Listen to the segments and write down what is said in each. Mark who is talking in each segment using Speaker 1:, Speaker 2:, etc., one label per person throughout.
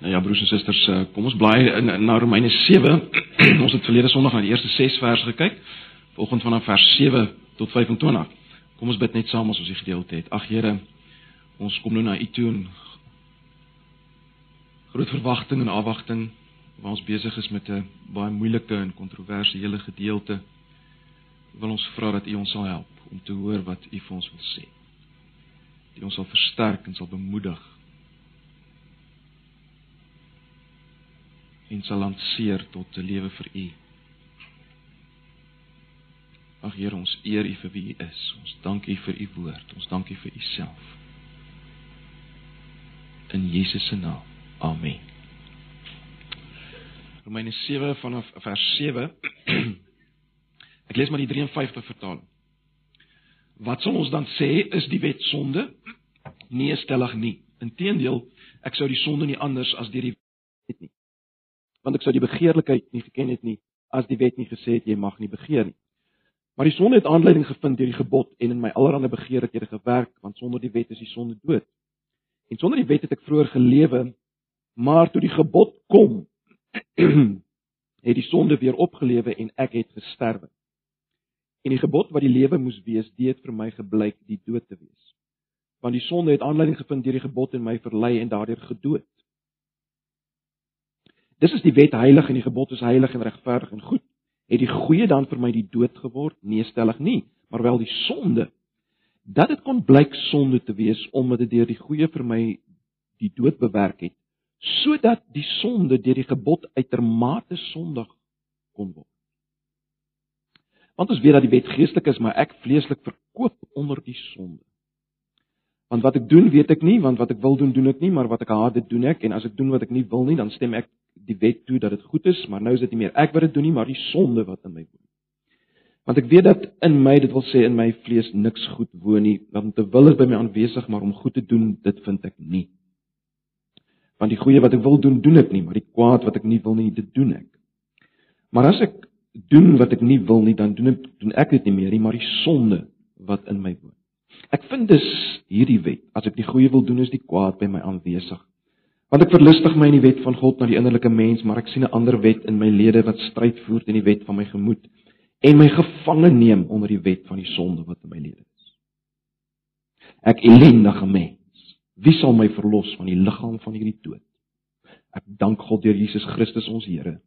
Speaker 1: Nou ja, broers en susters, eh, kom ons blaai in na Romeine 7. ons het verlede Sondag na die eerste 6 verse gekyk. Vanoggend vanaf vers 7 tot 25. Kom ons bid net saam as ons die gedeelte het. Ag Here, ons kom nou na U toe in groot verwagting en afwagting waar ons besig is met 'n baie moeilike en kontroversiële gedeelte. Wil ons vra dat U ons sal help om te hoor wat U vir ons wil sê. Dat U ons sal versterk en sal bemoedig en sal lanceer tot 'n lewe vir U. Ag Here, ons eer U vir wie U is. Ons dank U vir U woord. Ons dank U vir U self. In Jesus se naam. Amen. Romeine 7 vanaf vers 7. Ek lees maar die 53 vertaling. Wat sal ons dan sê is die wet sonde? Nee, stellig nie. Inteendeel, ek sou die sonde nie anders as deur die wet nie want ek sou die begeerlikheid nie geken het nie as die wet nie gesê het jy mag nie begeer nie. Maar die sonde het aanleiding gevind deur die gebod en in my allerlei begeerlikhede gewerk, want sonder die wet is die sonde dood. En sonder die wet het ek vroeër gelewe, maar toe die gebod kom, het die sonde weer opgelewe en ek het gesterwe. En die gebod wat die lewe moes wees, dit vir my gebleik die dood te wees. Want die sonde het aanleiding gevind deur die gebod en my verlei en daardeur gedood. Dis is die wet heilig en die gebod is heilig en regverdig en goed. Het die goeie dan vir my die dood geword? Nee, stellig nie, maar wel die sonde. Dat dit kon blyk sonde te wees omdat dit deur die goeie vir my die dood bewerk het, sodat die sonde deur die gebod uitermate sondig kon word. Want ons weet dat die wet geestelik is, maar ek vleeslik verkoop onder die sonde. Want wat ek doen, weet ek nie, want wat ek wil doen, doen ek nie, maar wat ek haat, dit doen ek en as ek doen wat ek nie wil nie, dan stem ek die wet toe dat dit goed is, maar nou is dit nie meer ek wat dit doen nie, maar die sonde wat in my woon. Want ek weet dat in my, dit wil sê in my vlees niks goed woon nie, want te wil is by my aanwesig, maar om goed te doen, dit vind ek nie. Want die goeie wat ek wil doen, doen ek nie, maar die kwaad wat ek nie wil nie, dit doen ek. Maar as ek doen wat ek nie wil nie, dan doen ek doen ek dit nie meer nie, maar die sonde wat in my woon. Ek vind dus hierdie wet, as ek die goeie wil doen, is die kwaad by my aanwesig. Want ek verlustig my in die wet van God na die innerlike mens, maar ek sien 'n ander wet in my lede wat stryd voer teen die wet van my gemoed en my gevange neem onder die wet van die sonde wat in my lede is. Ek ellendige mens, wie sal my verlos van die liggaam van hierdie dood? Ek dank God deur Jesus Christus ons Here.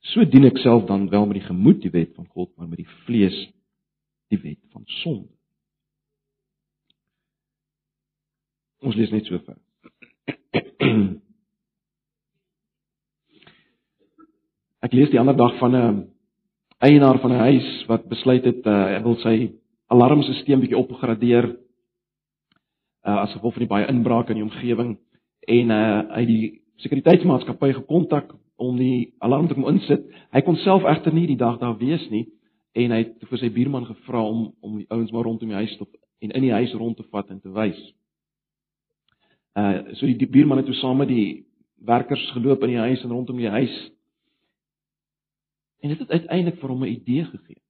Speaker 1: So dien ek self dan wel met die gemoed die wet van God, maar met die vlees die wet van sonde. Ons lees net so ver. Ek lees die ander dag van 'n eienaar van 'n huis wat besluit het uh, hy wil sy alarmstelsel bietjie opgradeer uh, as gevolg van die baie inbrake in die omgewing en uh, hy die sekuriteitsmaatskappy gekontak om die alarm te kom insit. Hy kon self egter nie die dag daar wees nie en hy het vir sy buurman gevra om om die ouens maar rondom die huis te en in die huis rond te vat en te wys. Uh so die, die buurman het toe saam met die werkers geloop in die huis en rondom die huis. En dit het uiteindelik vir hom 'n idee gegee.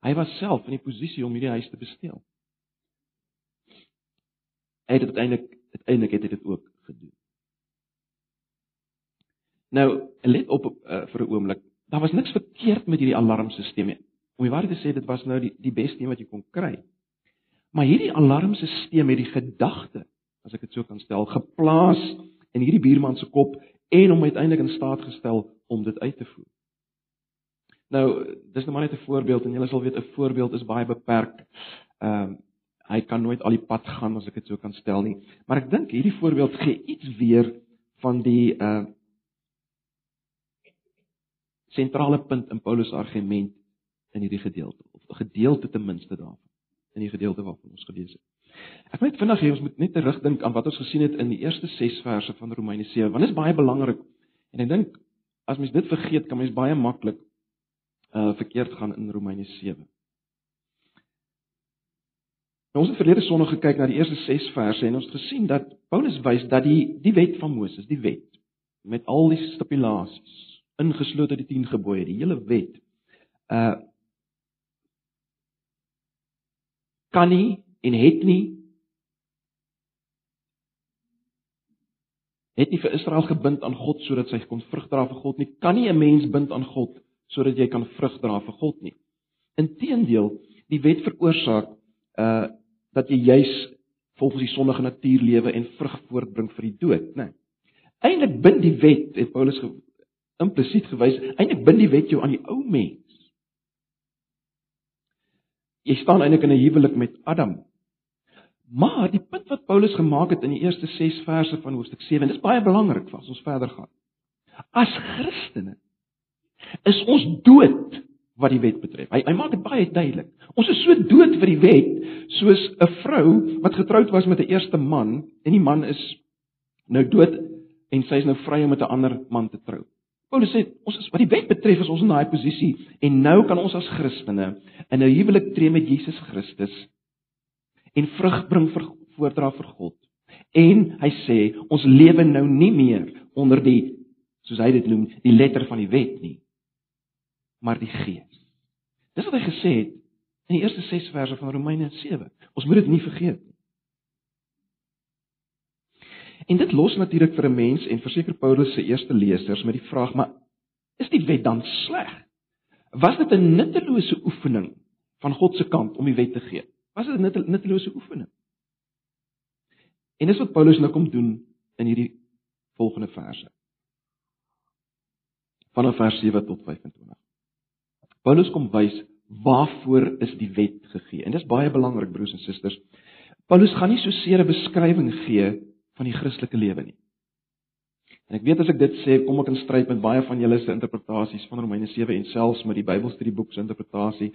Speaker 1: Hy was self in die posisie om hierdie huis te besteel. Hy het uiteindelik uiteindelik het hy dit ook gedoen. Nou, let op uh, vir 'n oomblik. Daar was niks verkeerd met hierdie alarmstelsel nie. Om die waarheid te sê, dit was nou die die beste een wat jy kon kry. Maar hierdie alarmstelsel het die gedagte, as ek dit so kan stel, geplaas in hierdie buurman se kop en hom uiteindelik in staat gestel om dit uit te voer. Nou, dis nou maar net 'n voorbeeld en julle sal weet 'n voorbeeld is baie beperk. Ehm uh, hy kan nooit al die pad gaan as ek dit so kan stel nie. Maar ek dink hierdie voorbeeld gee iets weer van die uh sentrale punt in Paulus argument in hierdie gedeelte of 'n gedeelte ten minste daarvan in die gedeelte waarvan ons gelees het. Ek wil net vinnig hê ons moet net terugdink aan wat ons gesien het in die eerste 6 verse van Romeine 7, want dit is baie belangrik. En ek dink as mens dit vergeet, kan mens baie maklik uh verkeerd gaan in Romeine 7. Nou ons het verlede Sondag gekyk na die eerste 6 verse en ons het gesien dat Paulus wys dat die die wet van Moses, die wet met al die stipulasies, ingesluit uit die 10 gebooie, die hele wet, uh kan nie en het nie het nie vir Israel gebind aan God sodat sy kon vrug dra vir God nie. Kan nie 'n mens bind aan God sodat jy kan vrug dra vir God nie. Inteendeel, die wet veroorsaak uh dat jy juis volgens die sondige natuur lewe en vrug voortbring vir die dood, né? Nee. Eintlik bind die wet, het Paulus ge, implisiet gewys, eintlik bind die wet jou aan die ou mens. Jy staan eintlik in 'n huwelik met Adam. Maar die punt wat Paulus gemaak het in die eerste 6 verse van hoofstuk 7, en dit is baie belangrik as ons verder gaan. As Christene is ons dood wat die wet betref. Hy hy maak dit baie duidelik. Ons is so dood vir die wet soos 'n vrou wat getroud was met 'n eerste man en die man is nou dood en sy is nou vry om met 'n ander man te trou. Paulus sê ons is wat die wet betref is ons in daai posisie en nou kan ons as Christene in 'n huwelik tree met Jesus Christus en vrug bring vir voordra vir God. En hy sê ons lewe nou nie meer onder die soos hy dit noem, die letter van die wet nie, maar die gees. Dis wat hy gesê het in die eerste 6 verse van Romeine 7. Ons moet dit nie vergeet nie. En dit los natuurlik vir 'n mens en verseker Paulus se eerste lesers met die vraag: "Maar is die wet dan sleg? Was dit 'n nuttelose oefening van God se kant om die wet te gee?" Was dit 'n nuttelose oefening? En dis wat Paulus nou kom doen in hierdie volgende verse. Vanaf vers 7 tot 25. Paulus kom wys waarvoor is die wet gegee. En dis baie belangrik broers en susters. Paulus gaan nie so seer 'n beskrywing gee van die Christelike lewe nie. En ek weet as ek dit sê, kom ek in stryd met baie van julle se interpretasies van Romeine 7 en selfs met die Bybelstudieboek se interpretasie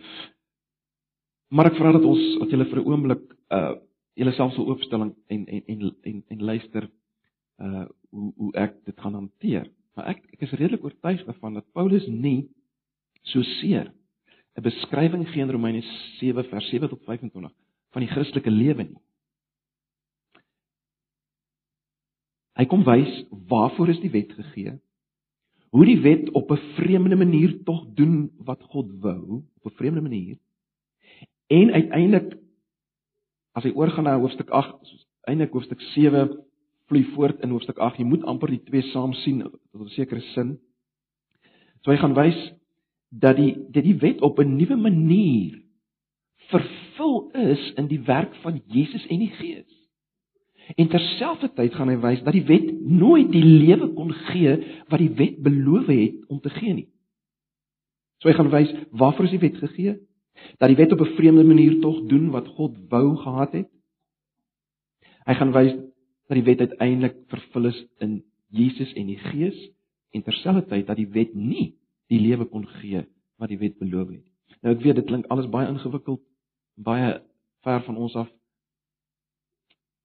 Speaker 1: Maar ek vra dat ons dat julle vir 'n oomblik uh julle self sal oopstel en en en en en luister uh hoe hoe ek dit gaan hanteer. Maar ek ek is redelik oortuig daarvan dat Paulus nie so seer 'n beskrywing gee in Romeine 7 vers 7 tot 25 van die Christelike lewe nie. Hy kom wys waarvoor is die wet gegee? Hoe die wet op 'n vreemde manier tog doen wat God wou, op 'n vreemde manier En uiteindelik as hy oorgaan na hoofstuk 8, soos eintlik hoofstuk 7 vloei voort in hoofstuk 8, jy moet amper die twee saam sien tot 'n sekere sin. So hy gaan wys dat die dat die wet op 'n nuwe manier vervul is in die werk van Jesus en die Gees. En terselfdertyd gaan hy wys dat die wet nooit die lewe kon gee wat die wet beloof het om te gee nie. So hy gaan wys waarvoor is die wet gegee? dat die wet op 'n vreemde manier tog doen wat God wou gehad het. Hy gaan wys dat die wet uiteindelik vervul is in Jesus en die Gees en terselfdertyd dat die wet nie die lewe kon gee wat die wet beloof het. Nou ek weet dit klink alles baie ingewikkeld, baie ver van ons af.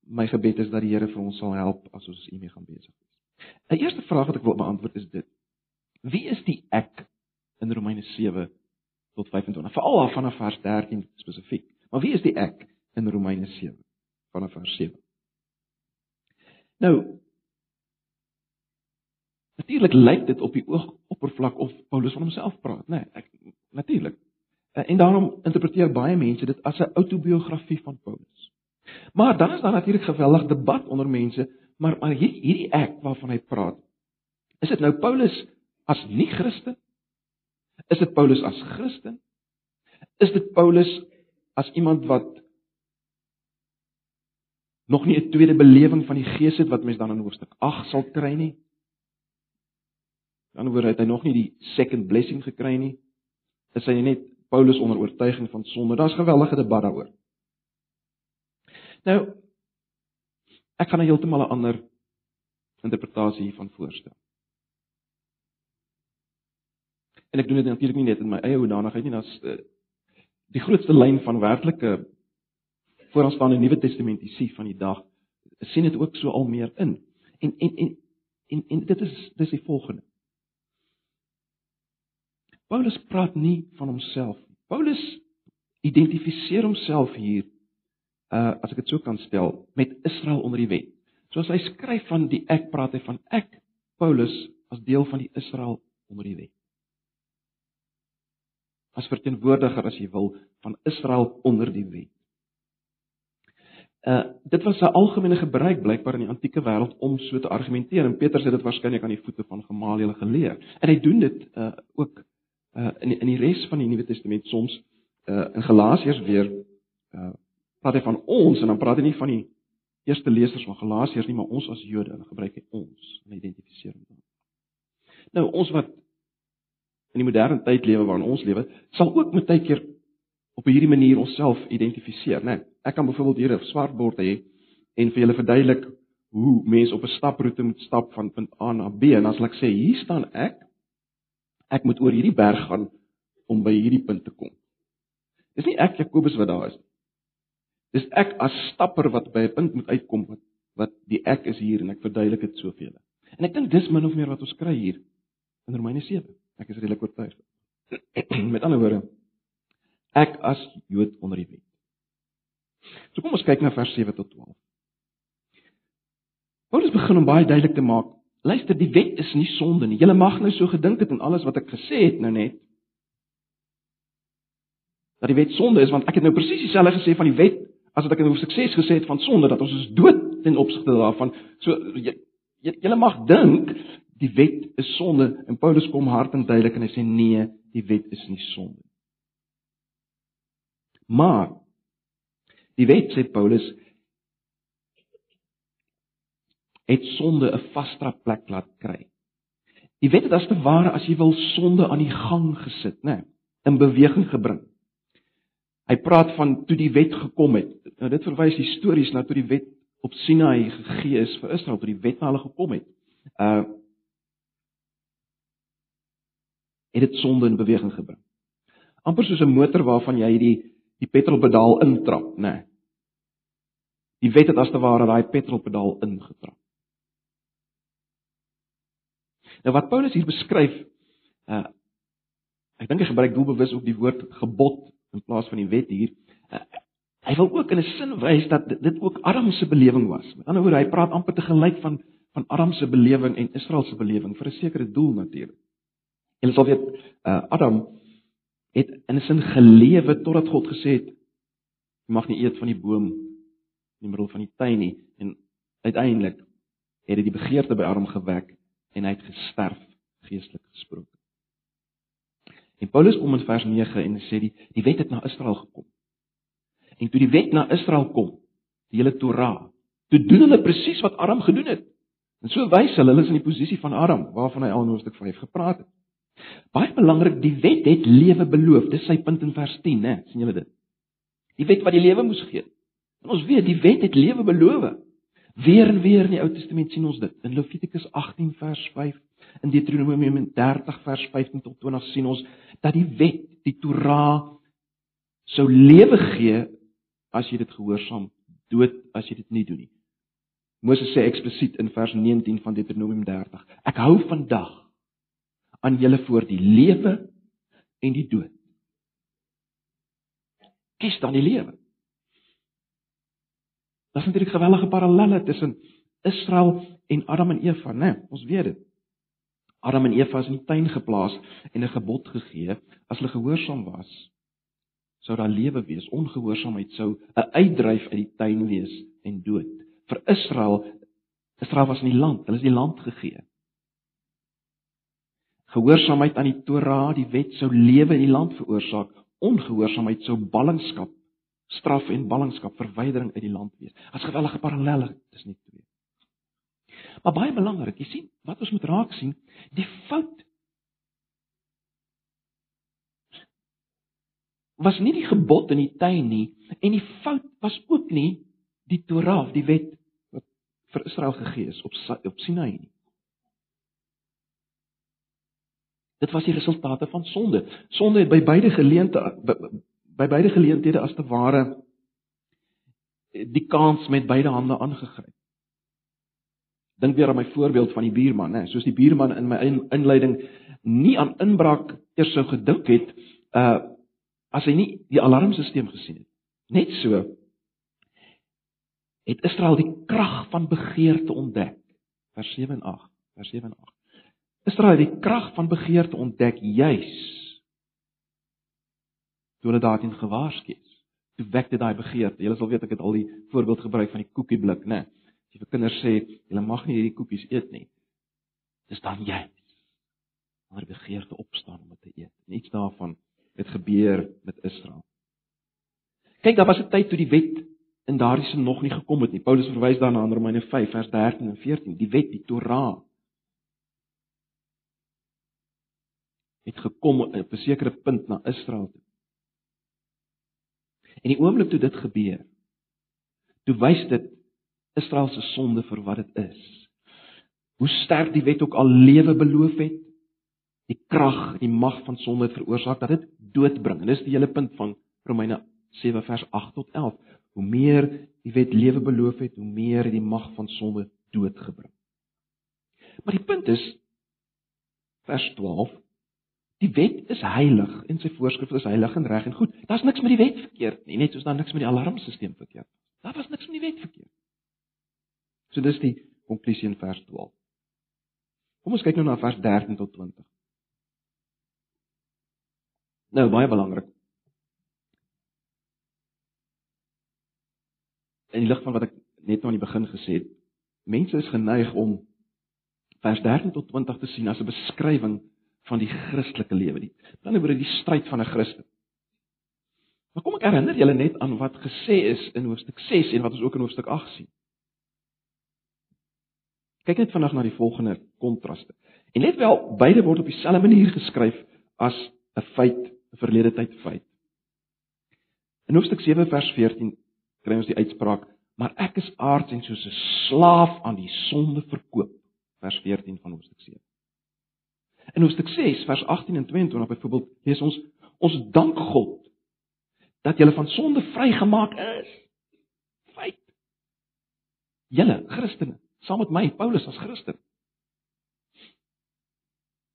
Speaker 1: My gebed is dat die Here vir ons sal help as ons hiermee gaan besig is. 'n Eerste vraag wat ek wil beantwoord is dit: Wie is die ek in Romeine tot 25. Veral af vanaf vers 13 spesifiek. Maar wie is die ek in Romeine 7 vanaf vers 7? Nou Natuurlik lyk dit op die oog oppervlak of Paulus van homself praat, né? Nee, natuurlik. Eh, en daarom interpreteer baie mense dit as 'n outobiografie van Paulus. Maar dan is daar natuurlik geweldig debat onder mense, maar maar hierdie ek waarvan hy praat, is dit nou Paulus as nie Christen Is dit Paulus as Christen? Is dit Paulus as iemand wat nog nie 'n tweede belewing van die Gees het wat mens dan in hoofstuk 8 sal kry nie? Dan word hy nog nie die second blessing gekry nie. Is hy net Paulus onder oortuiging van sonde? Daar's geweldige debat daaroor. Nou ek gaan 'n heeltemal 'n ander interpretasie hiervan voorstel. En ek doen dit natuurlik nie net in my eie hoedanigheid nie, daar's uh, die grootste lyn van werklike vooraanstaande Nuwe Testamentiese van die dag sien dit ook so al meer in. En en en en, en dit is dis die volgende. Paulus praat nie van homself nie. Paulus identifiseer homself hier uh as ek dit so kan stel met Israel onder die wet. Soos hy skryf van die ek praat hy van ek Paulus as deel van die Israel onder die wet as verteenwoordiger as jy wil van Israel onder die wet. Uh dit was 'n algemene gebruik blykbaar in die antieke wêreld om so te argumenteer en Petrus het dit waarskynlik aan die voete van Gamaliel geleer. En hy doen dit uh ook uh in die, in die res van die Nuwe Testament soms uh in Galasiërs weer uh praat hy van ons en dan praat hy nie van die eerste lesers van Galasiërs nie, maar ons as Jode, hulle gebruik hy ons en identifiseer hom dan. Nou ons wat in die moderne tyd lewe waarin ons lewe, sal ook met tyd keer op hierdie manier onsself identifiseer, né? Nee, ek kan byvoorbeeld hier 'n swart bord hê en vir julle verduidelik hoe mense op 'n staproete moet stap van punt A na B en as ek sê hier staan ek, ek moet oor hierdie berg gaan om by hierdie punt te kom. Dis nie ek Jakobus wat daar is nie. Dis ek as stapper wat by 'n punt moet uitkom wat wat die ek is hier en ek verduidelik dit soveel. En ek dink dis min of meer wat ons kry hier in Romeine 7. Ek is redelik oortuig. Met ander woorde, ek as Jood onder die wet. So kom ons kyk na vers 7 tot 12. Paulus begin om baie duidelik te maak, luister, die wet is nie sonde nie. Julle mag nou so gedink het en alles wat ek gesê het nou net dat die wet sonde is want ek het nou presies dieselfde gesê van die wet as wat ek in hoofstuk 6 gesê het van sonde dat ons is dood ten opsigte daarvan. So jy jy mag dink die wet is sonde en Paulus kom hard en duidelik en hy sê nee, die wet is nie sonde. Maar die wet sê Paulus het sonde 'n vaste plek laat kry. Die wet het as te ware as jy wil sonde aan die gang gesit, né? Nee, in beweging gebring. Hy praat van toe die wet gekom het. Nou dit verwys histories na toe die wet op Sinai gegee is vir Israel, toe die wet na hulle gekom het. Uh het dit sonde in beweging gebring. Amper soos 'n motor waarvan jy die die petrolpedaal intrap, né? Nee. Die wet het as te ware daai petrolpedaal ingetrap. Nou wat Paulus hier beskryf, uh ek dink hy gebruik doelbewus ook die woord gebod in plaas van die wet hier. Uh, hy wil ook in 'n sin wys dat dit ook Adam se belewing was. Met ander woorde, hy praat amper te gelyk van van Adam se belewing en Israel se belewing vir 'n sekere doel natuurlik. En sal weet, uh, Adam het in 'n sin gelewe totdat God gesê het jy mag nie eet van die boom in die middel van die tuin nie en uiteindelik het dit die begeerte by Adam gewek en hy het gesterf geestelik gesproke. En Paulus kom in vers 9 en sê die die wet het na Israel gekom. En toe die wet na Israel kom, die hele Torah, toe doen hulle presies wat Adam gedoen het. En so wys hulle hulle is in die posisie van Adam waarvan hy al in hoofstuk 5 gepraat het. Baie belangrik, die wet het lewe beloof. Dis sy punt in vers 10, né? sien julle dit? Die wet wat die lewe moes gee. En ons weet die wet het lewe beloof. Weer en weer in die Ou Testament sien ons dit. In Levitikus 18 vers 5, in Deuteronomium 30 vers 15 tot 20 sien ons dat die wet, die Torah sou lewe gee as jy dit gehoorsaam, dood as jy dit nie doen nie. Moses sê eksplisiet in vers 19 van Deuteronomium 30: Ek hou vandag aan julle voor die lewe en die dood. Kies dan die lewe. Daar's natuurlik geweldige parallelle tussen Israel en Adam en Eva, né? Nee, ons weet dit. Adam en Eva is in die tuin geplaas en 'n gebod gegee. As hulle gehoorsaam was, sou daar lewe wees. Ongehoorsaamheid sou 'n uitdryf uit die tuin wees en dood. Vir Israel, Israel was in die land, hulle is die land gegee. Gehoorsaamheid aan die Torah, die wet sou lewe in die land veroorsaak. Ongehoorsaamheid sou ballingskap, straf en ballingskap, verwydering uit die land wees. As gewellige parallelle tussen die twee. Maar baie belangrik, jy sien, wat ons moet raak sien, die fout was nie die gebod in die tuin nie en die fout was ook nie die Torah, die wet wat vir Israel gegee is op op Sinai nie. Dit was die resultate van sonde. Sonde het by beide geleenthede by, by beide geleenthede as te ware die kans met beide hande aangegryp. Dink weer aan my voorbeeld van die buurman, né? Soos die buurman in my inleiding nie aan inbraak eers sou gedink het uh as hy nie die alarmstelsel gesien het. Net so het Israel die krag van begeerte ontdek. Vers 7 en 8. Vers 7 en 8. Israel het die krag van begeerte ontdek juis hulle daarin gewaarsku is. toe wek dit daai begeerte. Julle sal weet ek het al die voorbeeld gebruik van die koekieblik, né? As jy vir kinders sê, julle mag nie hierdie koekies eet nie. Dis dan jy. Maar begeerte opstaan om dit te eet. En iets daarvan het gebeur met Israel. Kyk, daar was 'n tyd toe die wet in daardie sin nog nie gekom het nie. Paulus verwys daarna in Romeine 5 vers 13 en 14, die wet, die Torah het gekom op 'n sekere punt na Israel toe. En die oomblik toe dit gebeur, toe wys dit Israel se sonde vir wat dit is. Hoe sterk die wet ook al lewe beloof het, die krag, die mag van sonde het veroorsaak dat dit dood bring. En dis die hele punt van Romeine 7 vers 8 tot 11. Hoe meer die wet lewe beloof het, hoe meer het die mag van sonde dood gebring. Maar die punt is vers 12 Die wet is heilig en sy voorskrifte is heilig en reg en goed. Daar's niks met die wet verkeerd nie, net soos daar niks met die alarmstelsel verkeerd is. Daar was niks met die wet verkeerd. So dis die konklusie in vers 12. Kom ons kyk nou na vers 13 tot 20. Nou baie belangrik. In die lig van wat ek net nou aan die begin gesê het, mense is geneig om vers 13 tot 20 te sien as 'n beskrywing van die Christelike lewe nie. Dan oor die stryd van 'n Christen. Maar kom ek herinner julle net aan wat gesê is in hoofstuk 6 en wat ons ook in hoofstuk 8 sien. Kyk net vandag na die volgende kontraste. En let wel, beide word op dieselfde manier geskryf as 'n feit, 'n verlede tyd feit. In hoofstuk 7 vers 14 kry ons die uitspraak: "Maar ek is aards en soos 'n slaaf aan die sonde verkoop." Vers 14 van hoofstuk 7. In hoofstuk 6 vers 18 en 22 byvoorbeeld lees ons ons dank God dat jy van sonde vrygemaak is. Feit. Julle Christene, saam met my Paulus as Christen.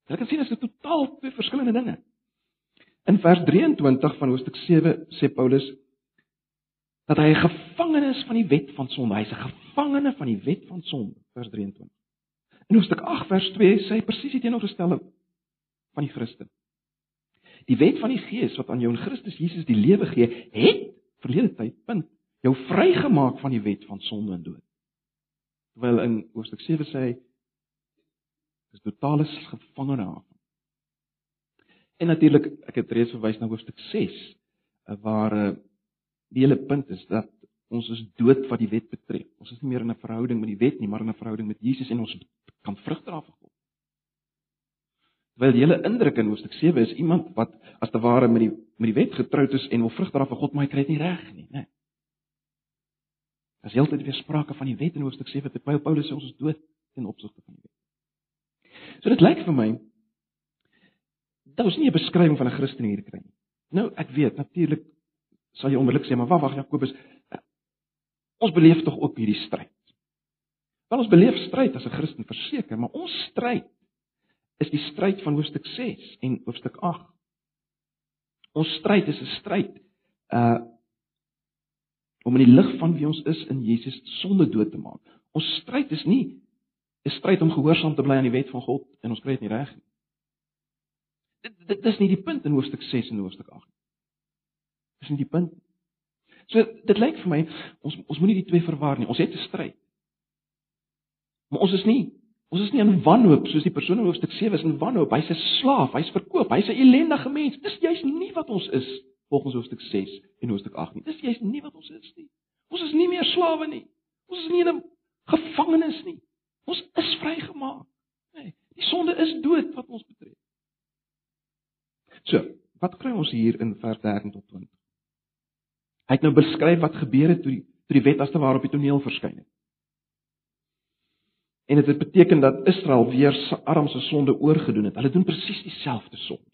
Speaker 1: Jy kan sien dit is totaal twee verskillende dinge. In vers 23 van hoofstuk 7 sê Paulus dat hy 'n gevangene is van die wet van sonde. Hy's 'n gevangene van die wet van sonde, vers 23. In hoofstuk 8 vers 2 sê hy presies die teenoorgestelde van die Christen. Die wet van die Gees wat aan jou in Christus Jesus die lewe gee, het verlede tyd punt jou vrygemaak van die wet van sonde en dood. Terwyl in hoofstuk 7 sê hy is totale gevangene af. En natuurlik, ek het reeds verwys na hoofstuk 6 waar eh, die hele punt is dat ons is dood wat die wet betref. Ons is nie meer in 'n verhouding met die wet nie, maar in 'n verhouding met Jesus en ons kan vrug dra vir God. Terwyl die hele indruk in Hoofstuk 7 is iemand wat as te ware met die met die wet getroud is en wil vrug dra vir God, maar hy kry dit nie reg nie, né? As heeltyd weer sprake van die wet in Hoofstuk 7 terwyl Paulus sê ons is dood ten opsigte van die wet. So dit lyk vir my dat ons nie 'n beskrywing van 'n Christen hier kry nie. Nou, ek weet natuurlik sal jy onmiddellik sê, maar wag, wag Jakobus, Ons beleef tog ook hierdie stryd. Wel ons beleef stryd as 'n Christen verseker, maar ons stryd is die stryd van hoofstuk 6 en hoofstuk 8. Ons stryd is 'n stryd uh om in die lig van wie ons is in Jesus sonde dood te maak. Ons stryd is nie 'n stryd om gehoorsaam te bly aan die wet van God en ons kry dit nie reg nie. Dit dit is nie die punt in hoofstuk 6 en hoofstuk 8 nie. Dis nie die punt nie. So dit lyk vir my ons ons moenie die twee verwar nie. Ons het 'n stryd. Maar ons is nie ons is nie in wanhoop soos die persoon in hoofstuk 7 is in wanhoop. Hy's 'n slaaf, hy's verkoop, hy's 'n ellendige mens. Dis juist nie wat ons is volgens hoofstuk 6 en hoofstuk 8 nie. Dis juist nie wat ons is nie. Ons is nie meer slawe nie. Ons is nie in 'n gevangenis nie. Ons is vrygemaak. Nee, die sonde is dood wat ons betref. So, wat kry ons hier in vers 13 tot 20? Hy het nou beskryf wat gebeur het toe die toe die wet as te ware op die toneel verskyn het. En dit beteken dat Israel weer se armse sonde oorgedoen het. Hulle doen presies dieselfde sonde.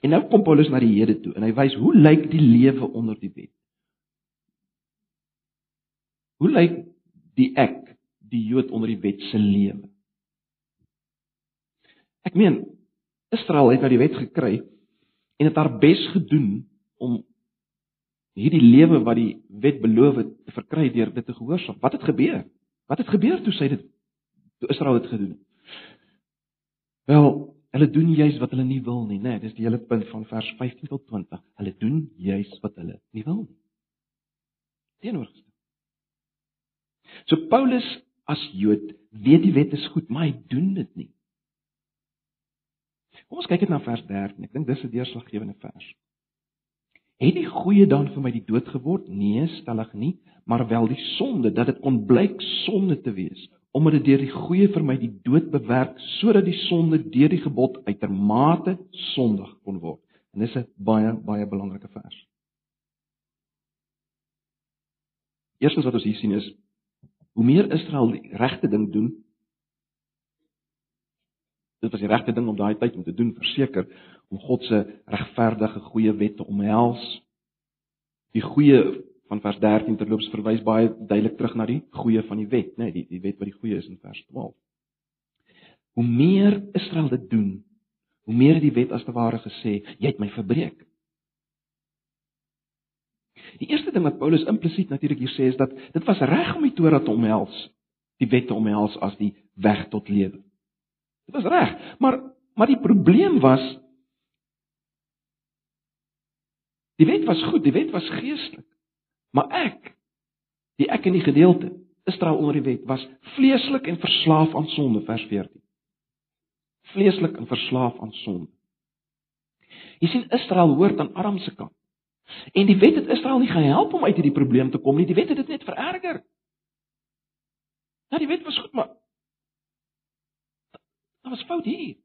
Speaker 1: En nou kom Paulus na die hede toe en hy wys hoe lyk die lewe onder die wet? Hoe lyk die ek, die Jood onder die wet se lewe? Ek meen Israel het nou die wet gekry en het haar bes gedoen om hierdie lewe wat die wet beloof het te verkry deur dit te gehoorsaam. Wat het gebeur? Wat het gebeur toe sy dit toe Israel dit gedoen het? Wel, hulle doen juis wat hulle nie wil nie, né? Nee, dis die hele punt van vers 15 tot 20. Hulle doen juis wat hulle nie wil nie. Teenoorgestel. So Paulus as Jood weet die wet is goed, maar hy doen dit nie. Kom ons kyk net na vers 13. Ek dink dis 'n deurslaggewende vers. Het die goeie dan vir my die dood geword? Nee, stellig nie, maar wel die sonde dat dit onblyk sonde te wees, omdat dit deur die goeie vir my die dood bewerk sodat die sonde deur die gebod uitermate sondig kon word. En dis 'n baie baie belangrike vers. Eerstens wat ons hier sien is hoe meer Israel die regte ding doen, dit was die regte ding om daai tyd om te doen, verseker om God se regverdige goeie wet te omhels. Die goeie van vers 13 terloops verwys baie duidelik terug na die goeie van die wet, né, nee, die die wet wat die goeie is in vers 12. Hoe meer Israel dit doen, hoe meer die wet as te ware gesê, jy het my verbreek. Die eerste ding wat Paulus implisiet natuurlik hier sê is dat dit was reg om die Torah te omhels, die wet te omhels as die weg tot lewe. Dit was reg, maar maar die probleem was die wet was goed, die wet was geestelik. Maar ek, die ek in die gedeelte Israel onder die wet was vleeslik en verslaaf aan sonde vers 14. Vleeslik en verslaaf aan sonde. Jy sien Israel hoort aan Aram se kant. En die wet het Israel nie gehelp om uit hierdie probleem te kom nie. Die wet het dit net vererger. Ja, die wet was goed, maar daar was fout hier.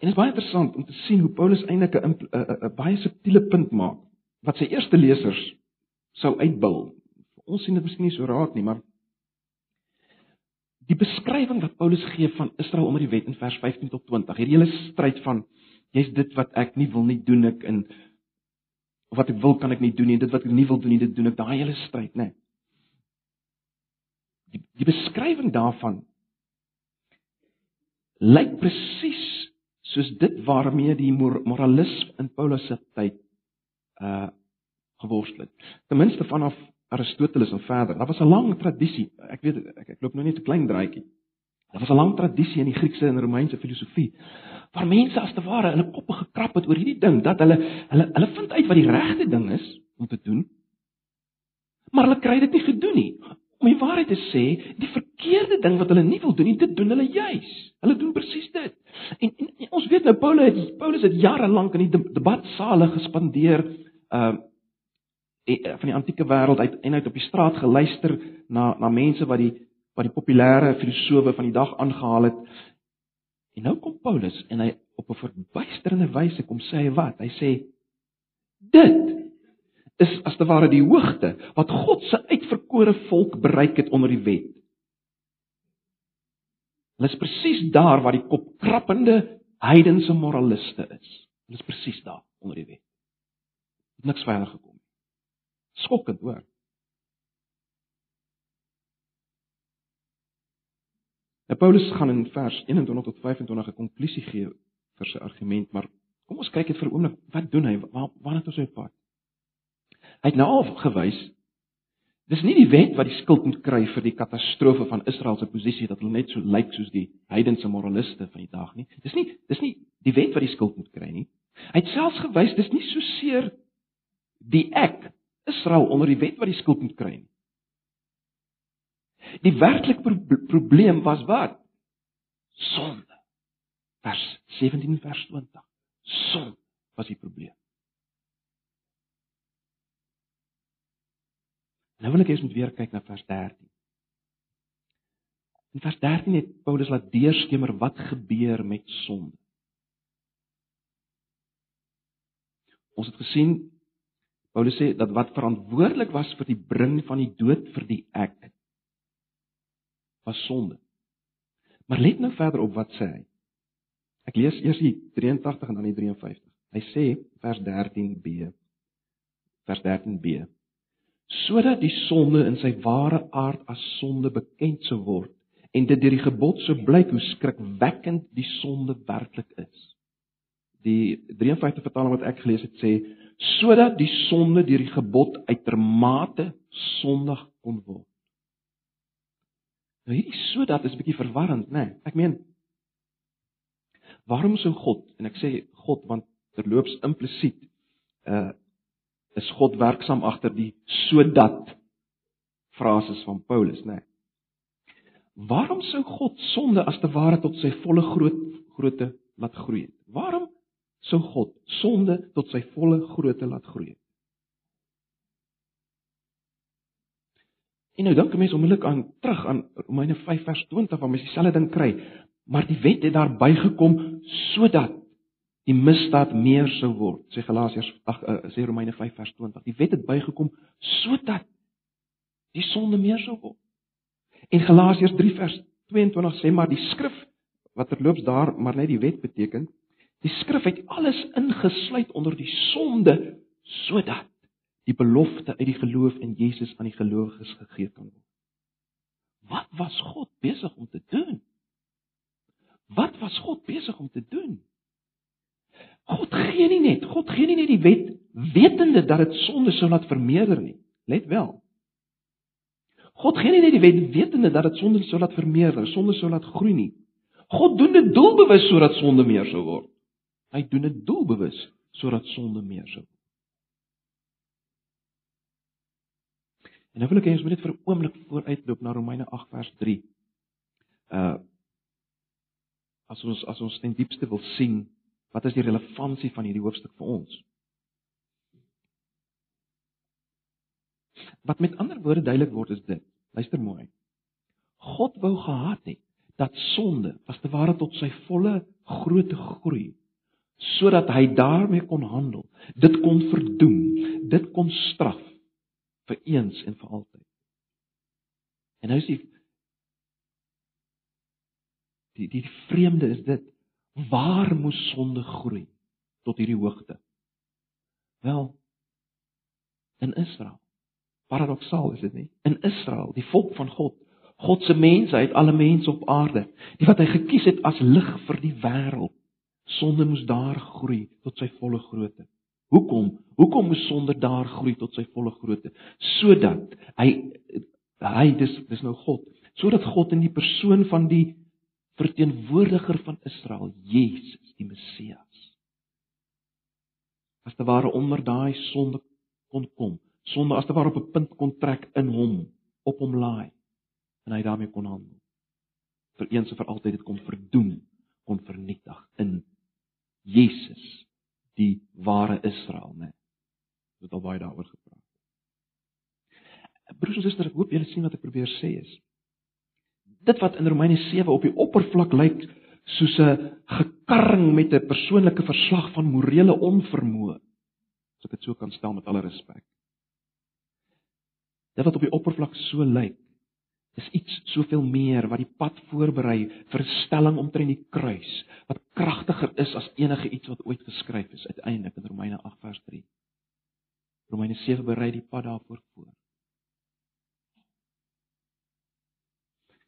Speaker 1: En dit is baie interessant om te sien hoe Paulus eintlik 'n baie subtiele punt maak wat sy eerste lesers sou uitbil. Ons sien dit miskien nie so raak nie, maar die beskrywing wat Paulus gee van Israel onder die wet in vers 15 tot 20, hierdie hele stryd van jy's dit wat ek nie wil nie doen ek in of wat ek wil kan ek nie doen nie dit wat ek nie wil doen nie dit doen ek daai hele stryd nê nee. die die beskrywing daarvan lyk presies soos dit waarmee die moralisme in Paulus se tyd uh geworstel het ten minste vanaf Aristoteles en verder daar was 'n lang tradisie ek weet ek, ek loop nou net 'n klein draaitjie daar was 'n lang tradisie in die Griekse en Romeinse filosofie waar mense as te ware hulle koppe gekrap het oor hierdie ding dat hulle hulle hulle vind uit wat die regte ding is om te doen. Maar hulle kry dit nie gedoen nie. Om die waarheid te sê, die verkeerde ding wat hulle nie wil doen nie, dit doen hulle juis. Hulle doen presies dit. En, en, weet nou Paulus het Paulus het jare lank in die debatsale gespandeer uh van die antieke wêreld uit en uit op die straat geluister na na mense wat die wat die populêre filosowe van die dag aangehaal het En nou kom Paulus en hy op 'n verbuisterende wyse kom sê hy wat? Hy sê dit is as te ware die hoogte wat God se uitverkore volk bereik het onder die wet. Hulle is presies daar waar die kopkrappende heidense moraliste is. Hulle is presies daar onder die wet. Niks verder gekom nie. Skokkend, hoor. Nou Paulus gaan in vers 21 tot 25 'n konklusie gee vir sy argument, maar kom ons kyk net vir 'n oomblik, wat doen hy? Waar waar het ons op pad? Hy het nou al gewys dis nie die wet wat die skuld moet kry vir die katastrofe van Israel se posisie dat hulle net so lyk soos die heidense moraliste van die dag nie. Dis nie dis nie die wet wat die skuld moet kry nie. Hy het selfs gewys dis nie so seer die ek Israel onder die wet wat die skuld moet kry nie. Die werklike pro probleem was wat? Sonde. Vers 17 vers 20. Sonde was die probleem. Nou wil ek eers moet weer kyk na vers 13. In vers 13 het Paulus laat deurskemer wat gebeur met sonde. Ons het gesien Paulus sê dat wat verantwoordelik was vir die bring van die dood vir die ek was sonde. Maar let nou verder op wat sê hy. Ek lees eers die 83 en dan die 53. Hy sê vers 13b. Vers 13b. Sodat die sonde in sy ware aard as sonde bekend sou word en dit deur die gebod sou blyk hoe skrikwekkend die sonde werklik is. Die 53 vertaling wat ek gelees het sê sodat die sonde deur die gebod uitermate sondig kon word. Nou hierdie sodat is bietjie verwarrend, né? Nee, ek meen waarom sou God en ek sê God want terloops implisiet uh is God werksaam agter die sodat frases van Paulus, né? Nee. Waarom sou God sonde as te ware tot sy volle groot grootte laat groei? Waarom sou God sonde tot sy volle grootte laat groei? En nou dink 'n mens onmiddellik aan terug aan Romeine 5 vers 20 waar mens dieselfde ding kry, maar die wet het daar bygekom sodat die misdaad meer sou word. Sê Galasiërs ag uh, sê Romeine 5 vers 20. Die wet het bygekom sodat die sonde meer sou word. En Galasiërs 3 vers 22 sê maar die skrif wat terloops daar maar net die wet beteken, die skrif het alles ingesluit onder die sonde sodat die belofte uit die geloof in Jesus aan die gelowiges gegee kan word. Wat was God besig om te doen? Wat was God besig om te doen? God gee nie net, God gee nie net die wet wetende dat dit sonde sou laat vermeerder nie. Let wel. God gee nie net die wet wetende dat dit sonde sou laat vermeerder, sonde sou laat groei nie. God doen dit doelbewus sodat sonde meer sou word. Hy doen dit doelbewus sodat sonde meer sou word. En nou wil ek hê ons moet net vir 'n oomblik vooruitloop na Romeine 8 vers 3. Uh as ons as ons ten diepste wil sien Wat is die relevantie van hierdie hoofstuk vir ons? Wat met ander woorde duidelik word is dit. Luister mooi. God wou gehad het dat sonde as te ware tot sy volle grootte groei sodat hy daarmee kon handel, dit kon verdoem, dit kon straf vir eens en vir altyd. En nou is die die die vreemde is dit Waar moes sonde groei tot hierdie hoogte? Wel, in Israel. Paradoksaal is dit nie? In Israel, die volk van God, God se mense, uit alle mense op aarde, die wat hy gekies het as lig vir die wêreld. Sonde moes daar groei tot sy volle grootte. Hoekom? Hoekom moes sonde daar groei tot sy volle grootte? Sodat hy hy dis dis nou God, sodat God in die persoon van die verteenwoordiger van Israel, Jesus, die Messias. As te ware onder daai sonde kon kom, sonde as te ware op 'n punt kon trek in hom, op hom laai en hy daarmee kon handel. Vir eens en vir altyd dit kon verdoem, kon vernietig in Jesus, die ware Israel, né? Dit het al baie daaroor gepraat. Broers en susters, ek hoop julle sien wat ek probeer sê is dit wat in Romeine 7 op die oppervlak lyk soos 'n gekarring met 'n persoonlike verslag van morele onvermoë. As ek dit so kan stel met alle respek. Dit wat op die oppervlak so lyk, is iets soveel meer wat die pad voorberei vir stelling omtrent die kruis wat kragtiger is as enige iets wat ooit geskryf is uiteindelik in Romeine 8 vers 3. Romeine 7 berei die pad daarvoor voor.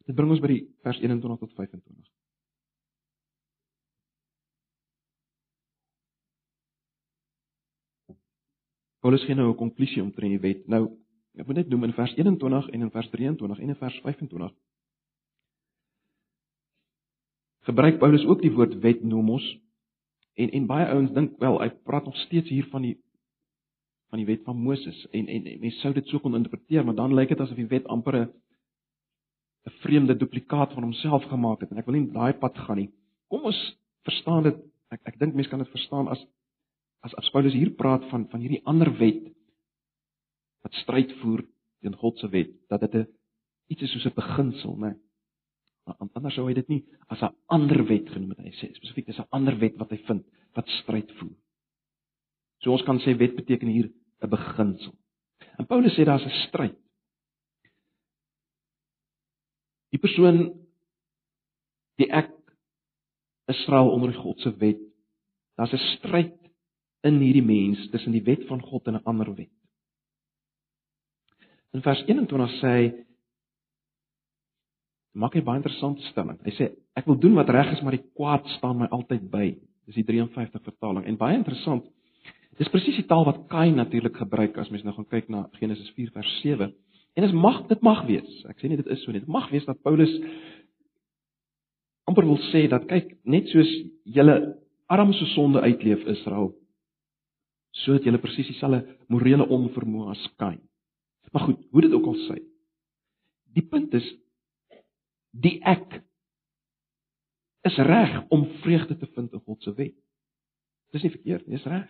Speaker 1: Dit bring ons by die vers 21 tot 25. Paulus gee nou 'n konklusie omtrent die wet. Nou, ek moet net noem in vers 21 en in vers 23 en in vers 25 gebruik Paulus ook die woord wet nomos en en baie ouens dink wel hy praat nog steeds hier van die van die wet van Moses en en, en mense sou dit so kon interpreteer maar dan lyk dit asof die wet amper 'n 'n vreemde duplikaat van homself gemaak het en ek wil nie daai pad gaan nie. Kom ons verstaan dit. Ek ek dink mense kan dit verstaan as as as Paulus hier praat van van hierdie ander wet wat stryd voer teen God se wet, dat dit 'n iets is soos 'n beginsel, né? Anders sou hy dit nie as 'n ander wet genoem het. Hy sê spesifiek dis 'n ander wet wat hy vind wat stryd voer. So ons kan sê wet beteken hier 'n beginsel. En Paulus sê daar's 'n stryd Die persoon die ek Israel onder God se wet. Daar's 'n stryd in hierdie mens tussen die wet van God en 'n ander wet. In vers 21 sê hy maak hy baie interessante stelling. Hy sê ek wil doen wat reg is, maar die kwaad staan my altyd by. Dis die 53 vertaling en baie interessant. Dis presies die taal wat Kain natuurlik gebruik as mens nou gaan kyk na Genesis 4 vers 7. En dit mag dit mag wees. Ek sê nie dit is so nie. Dit mag wees dat Paulus amper wil sê dat kyk, net soos julle armse sonde uitleef Israel, So het julle presies dieselfde morele onvermoë as Kain. Maar goed, hoe dit ook al sê. Die punt is die ek is reg om vreugde te vind in God se wet. Dis nie verkeerd nie, dis reg.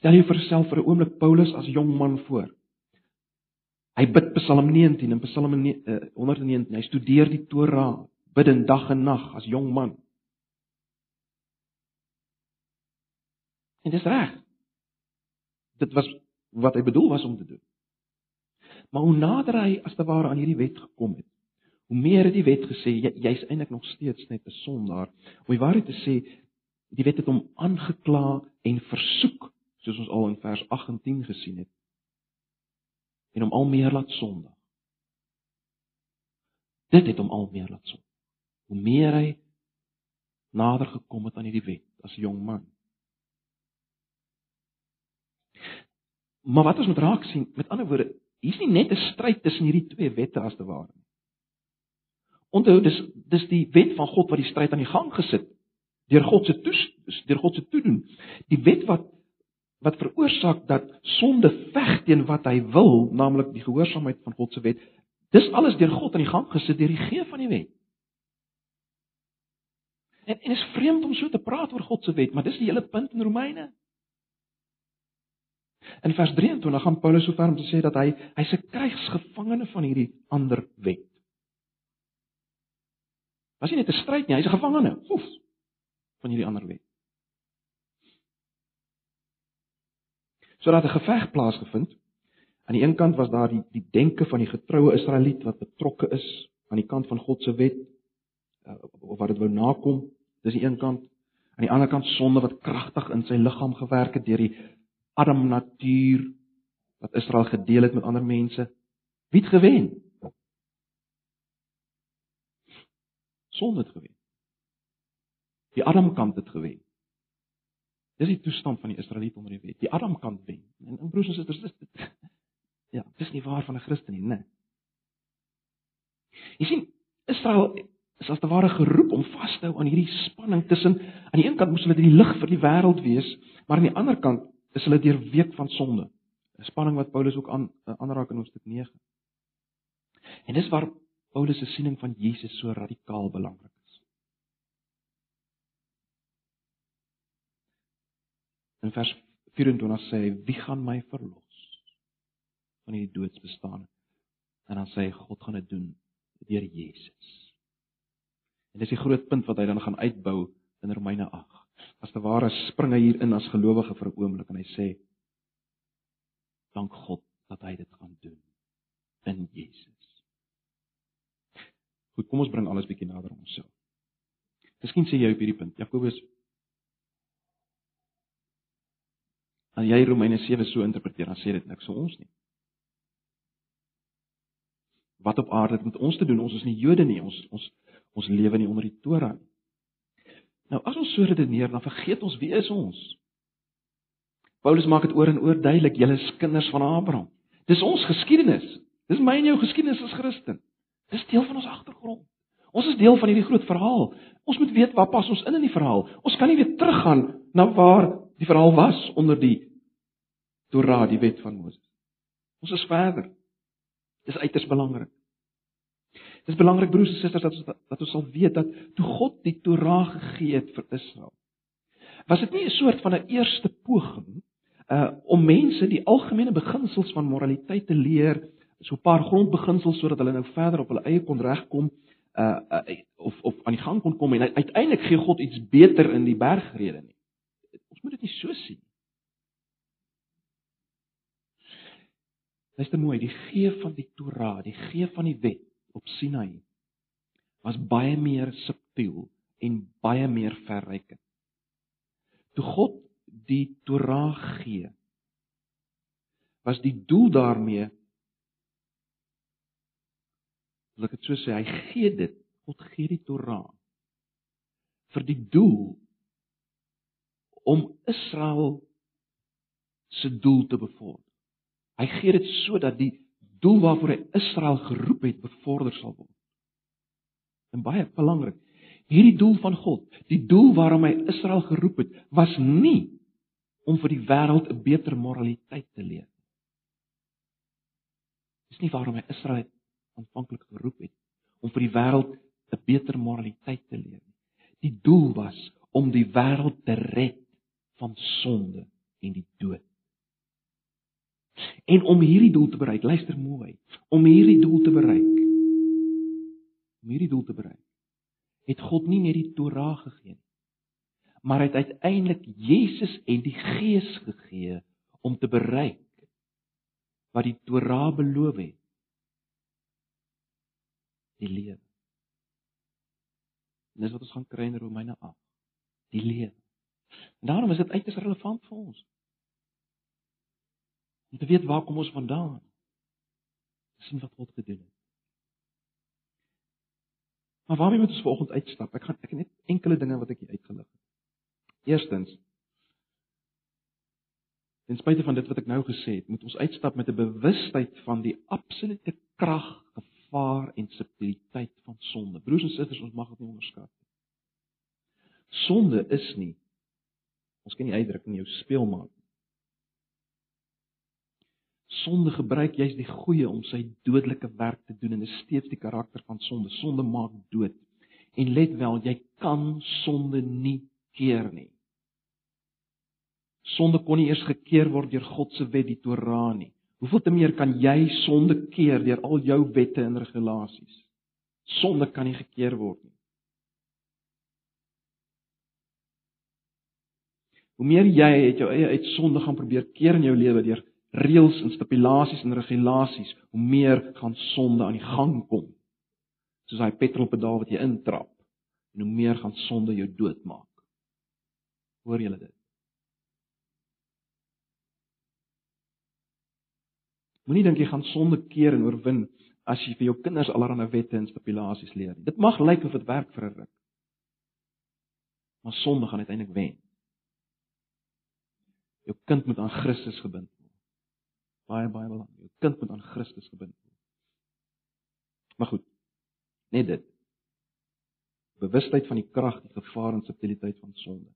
Speaker 1: Stel jou vir jouself vir 'n oomblik Paulus as jong man voor. Hy bid Psalm 19 en Psalm 119. Hy studeer die Torah, bid in dag en nag as jong man. En dis reg. Dit was wat hy bedoel was om te doen. Maar hoe nader hy as te ware aan hierdie wet gekom het, hoe meer het die wet gesê jy's jy eintlik nog steeds net 'n sondaar. Om die waarheid te sê, die wet het hom aangekla en versoek, soos ons al in vers 8 en 10 gesien het. En hom al meer laat sondig. Dit het hom al meer laat sondig. Hoe meer hy nader gekom het aan hierdie wet as jong man. Maar wat ons moet raak sien, met ander woorde, hier's nie net 'n stryd tussen hierdie twee wette as te ware nie. Onthou dis dis die wet van God wat die stryd aan die gang gesit deur God se toe deur God se toedoen. Die wet wat wat veroorsaak dat sonde veg teen wat hy wil, naamlik die gehoorsaamheid van God se wet. Dis alles deur God aan die gang gesit deur die gee van die wet. En en is vreemd om so te praat oor God se wet, maar dis die hele punt in Romeine. In vers 23 gaan Paulus so ver om te sê dat hy hy's 'n krygsgevangene van hierdie ander wet. Was nie net 'n stryd nie, hy's 'n gevangene. Oef, van hierdie ander wet. Sodat 'n geveg plaasgevind. Aan die een kant was daar die die denke van die getroue Israeliet wat betrokke is aan die kant van God se wet uh, of wat dit wou nakom. Dis die een kant. Aan die ander kant sonde wat kragtig in sy liggaam gewerk het deur die Adam natuur wat Israel gedeel het met ander mense. Wie het gewen? Sonde het gewen. Die Adam kant het gewen. Dis die toestand van die Israeliete onder die wet. Die Adam kant wen. En in broers en susters, dis dit. Ja, dis nie waar van 'n Christen nie, né? Nee. Jy sien, Israel is as te ware geroep om vas te hou aan hierdie spanning tussen aan die een kant moes hulle die lig vir die wêreld wees, maar aan die ander kant is hulle deurweek van sonde. 'n Spanning wat Paulus ook aan aanraak in hoofstuk 9. En dis waar Paulus se siening van Jesus so radikaal belangrik is. In vers 24 sê hy: "Wie gaan my verlos van hierdie doodsbestaan?" En dan sê hy: "God gaan dit doen deur Jesus." En dis die groot punt wat hy dan gaan uitbou in Romeine 8. As te ware spring hy hier in as gelowige vir 'n oomblik en hy sê dank God dat hy dit gaan doen in Jesus. Goed, kom ons bring alles bietjie nader aan onsself. Miskien sê jy op hierdie punt, Jakobus As jy Romeine 7 so interpreteer, dan sê dit niks vir ons nie. Wat op aarde het met ons te doen? Ons is nie Jode nie. Ons ons ons lewe nie onder die Torah nie. Nou as ons so redeneer, dan vergeet ons wie is ons. Paulus maak dit oor en oor duidelik, julle is kinders van Abraham. Dis ons geskiedenis. Dis my en jou geskiedenis as Christen. Dis deel van ons agtergrond. Ons is deel van hierdie groot verhaal. Ons moet weet waar pas ons in in die verhaal. Ons kan nie weer teruggaan na waar die verhaal was onder die Torah, die wet van Moses. Ons is verder. Dis uiters belangrik. Dis belangrik broers en susters dat ons dat ons sal weet dat toe God die Torah gegee het vir Israel, was dit nie 'n soort van 'n eerste poging uh om mense die algemene beginsels van moraliteit te leer, so 'n paar grondbeginsels sodat hulle nou verder op hulle eie kon regkom uh, uh of of aan die gang kon kom en uiteindelik gee God iets beter in die bergrede nie. Ons moet dit nie so sien. Luister mooi, die gee van die Torah, die gee van die wet op Sinai was baie meer subtiel en baie meer verrykend. Toe God die Torah gee, was die doel daarmee Laat ek dit so sê, hy gee dit, God gee die Torah vir die doel om Israel se doel te bevorder. Hy gee dit sodat die doel waarvoor hy Israel geroep het bevorder sal word. En baie belangrik, hierdie doel van God, die doel waarom hy Israel geroep het, was nie om vir die wêreld 'n beter moraliteit te leer. Dis nie waarom hy Israel aanvanklik geroep het om vir die wêreld 'n beter moraliteit te leer nie. Die doel was om die wêreld te red van sonde en die. En om hierdie doel te bereik, luister mooi, om hierdie doel te bereik, om hierdie doel te bereik, het God nie net die Torah gegee nie, maar het uiteindelik Jesus en die Gees gegee om te bereik wat die Torah beloof het. Die lewe. En dis wat ons gaan kry in Romeine 8. Die lewe. En daarom is dit uiters relevant vir ons. Om te weet waar kom ons vandaan? sien wat God gedoen het. Maar waarmee moet ons vanoggend uitstap? Ek gaan ek net enkele dinge wat ek hier uitgelig het. Eerstens Ten spyte van dit wat ek nou gesê het, moet ons uitstap met 'n bewustheid van die absolute krag, gevaar en subtiliteit van sonde. Broers en susters, ons mag dit nie onderskat nie. Sonde is nie ons kan nie uitdruk in jou speel maak. Sonde gebruik juist die goeie om sy dodelike werk te doen en dit is steeds die karakter van sonde. Sonde maak dood. En let wel, jy kan sonde nie keer nie. Sonde kon nie eers gekeer word deur God se wet die Torah nie. Hoeveel te meer kan jy sonde keer deur al jou wette en regulasies? Sonde kan nie gekeer word nie. Hoe meer jy het jou eie uit sonde gaan probeer keer in jou lewe deur reëls en stipulasies en regulasies, hoe meer gaan sonde aan die gang kom. Soos daai petrolpedaal wat jy intrap. En hoe meer gaan sonde jou doodmaak. Hoor julle dit? Moenie dink jy gaan sonde keer en oorwin as jy vir jou kinders allerlei wette en stipulasies leer nie. Dit mag lyk of dit werk vir 'n ruk. Maar sonde gaan uiteindelik wen. Jou kind moet aan Christus gebind word. Baie baie belangrik. Jou kind moet aan Christus gebind word. Maar goed. Net dit. Bewustheid van die krag, die gevaar en subtiliteit van sonde.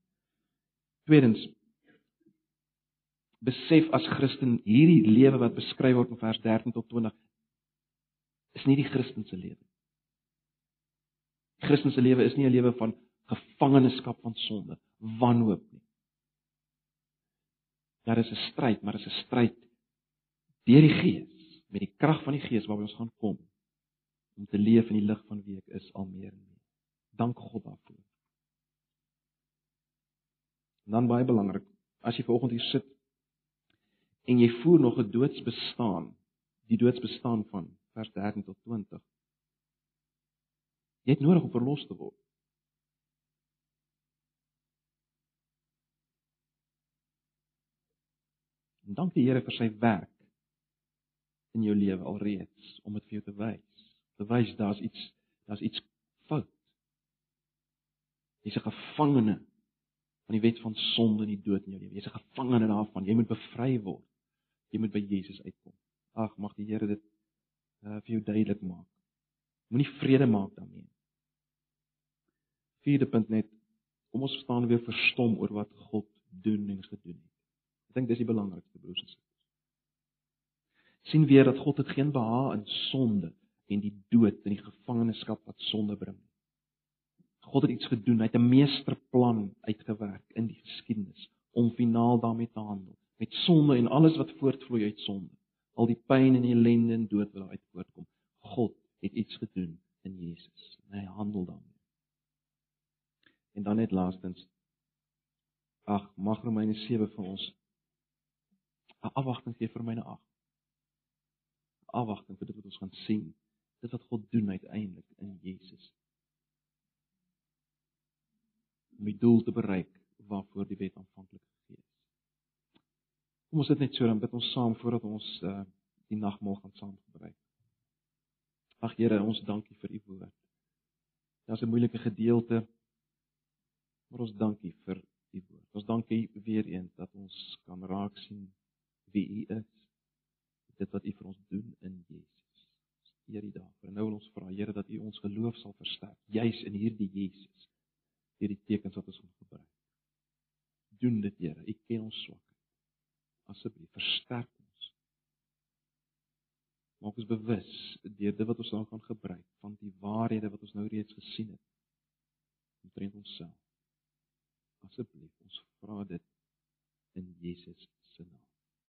Speaker 1: Tweedens besef as Christen hierdie lewe wat beskryf word in vers 13 tot 20 is nie die Christen se lewe. Christen se lewe is nie 'n lewe van gevangenskap van sonde, wanhoop nie. Daar is 'n stryd, maar dit is 'n stryd deur die Gees, met die krag van die Gees waarby ons gaan kom om te leef in die lig van wie ek is al meer en meer. Dank God daarvoor. En dan baie belangrik, as jy vanoggend hier sit en jy voer nog 'n doodsbestaan, die doodsbestaan van vers 13 tot 20. Jy het nodig om verlos te word. En dank die Here vir sy werk in jou lewe alreeds om dit vir jou te wys. Bewys daar's iets, daar's iets fout. Jy's 'n gevangene van die wet van sonde en die dood in jou lewe. Jy's 'n gevangene daarvan. Jy moet bevry word. Jy moet by Jesus uitkom. Ag, mag die Here dit uh, vir jou duidelik maak. Moenie vrede maak daarmee. Vierde punt net kom ons staan weer verstom oor wat God doen en gedoen het dink dis die belangrikste broers en susters. Sien weer dat God het geen behaag in sonde en die dood en die gevangenskap wat sonde bring. God het iets gedoen, hy het 'n meesterplan uitgewerk in die geskiedenis om finaal daarmee te handel met sonde en alles wat voortvloei uit sonde. Al die pyn en ellende en dood wat daaruit voortkom. God het iets gedoen in Jesus en hy handel daarmee. En dan net laastens Ag, mag Romeine 7 vir ons 'n afwagting gee vir myne af. Afwagting vir dit wat ons gaan sien. Dit wat God doen uiteindelik in Jesus. Om die doel te bereik waarvoor die wet aanvanklik gegee is. Kom ons sit net so dan bid ons saam voordat ons uh, die nagmaal gaan saam gebruik. Ag Here, ons dankie vir u woord. Is 'n moeilike gedeelte. Maar ons dankie vir u woord. Ons dankie weer eens dat ons kan raak sien wie U is. Dit wat U vir ons doen in Jesus. Eer U daarvoor. Nou wil ons vra Here dat U ons geloof sal versterk, juis in hierdie Jesus, deur die tekens wat ons gaan gebruik. Doen dit, Here. U ken ons swakheid. Asseblief, versterk ons. Maak ons bewus deur dit wat ons dan kan gebruik van die waarhede wat ons nou reeds gesien het. Omtrent onsself. Asseblief, ons vra dit in Jesus se naam.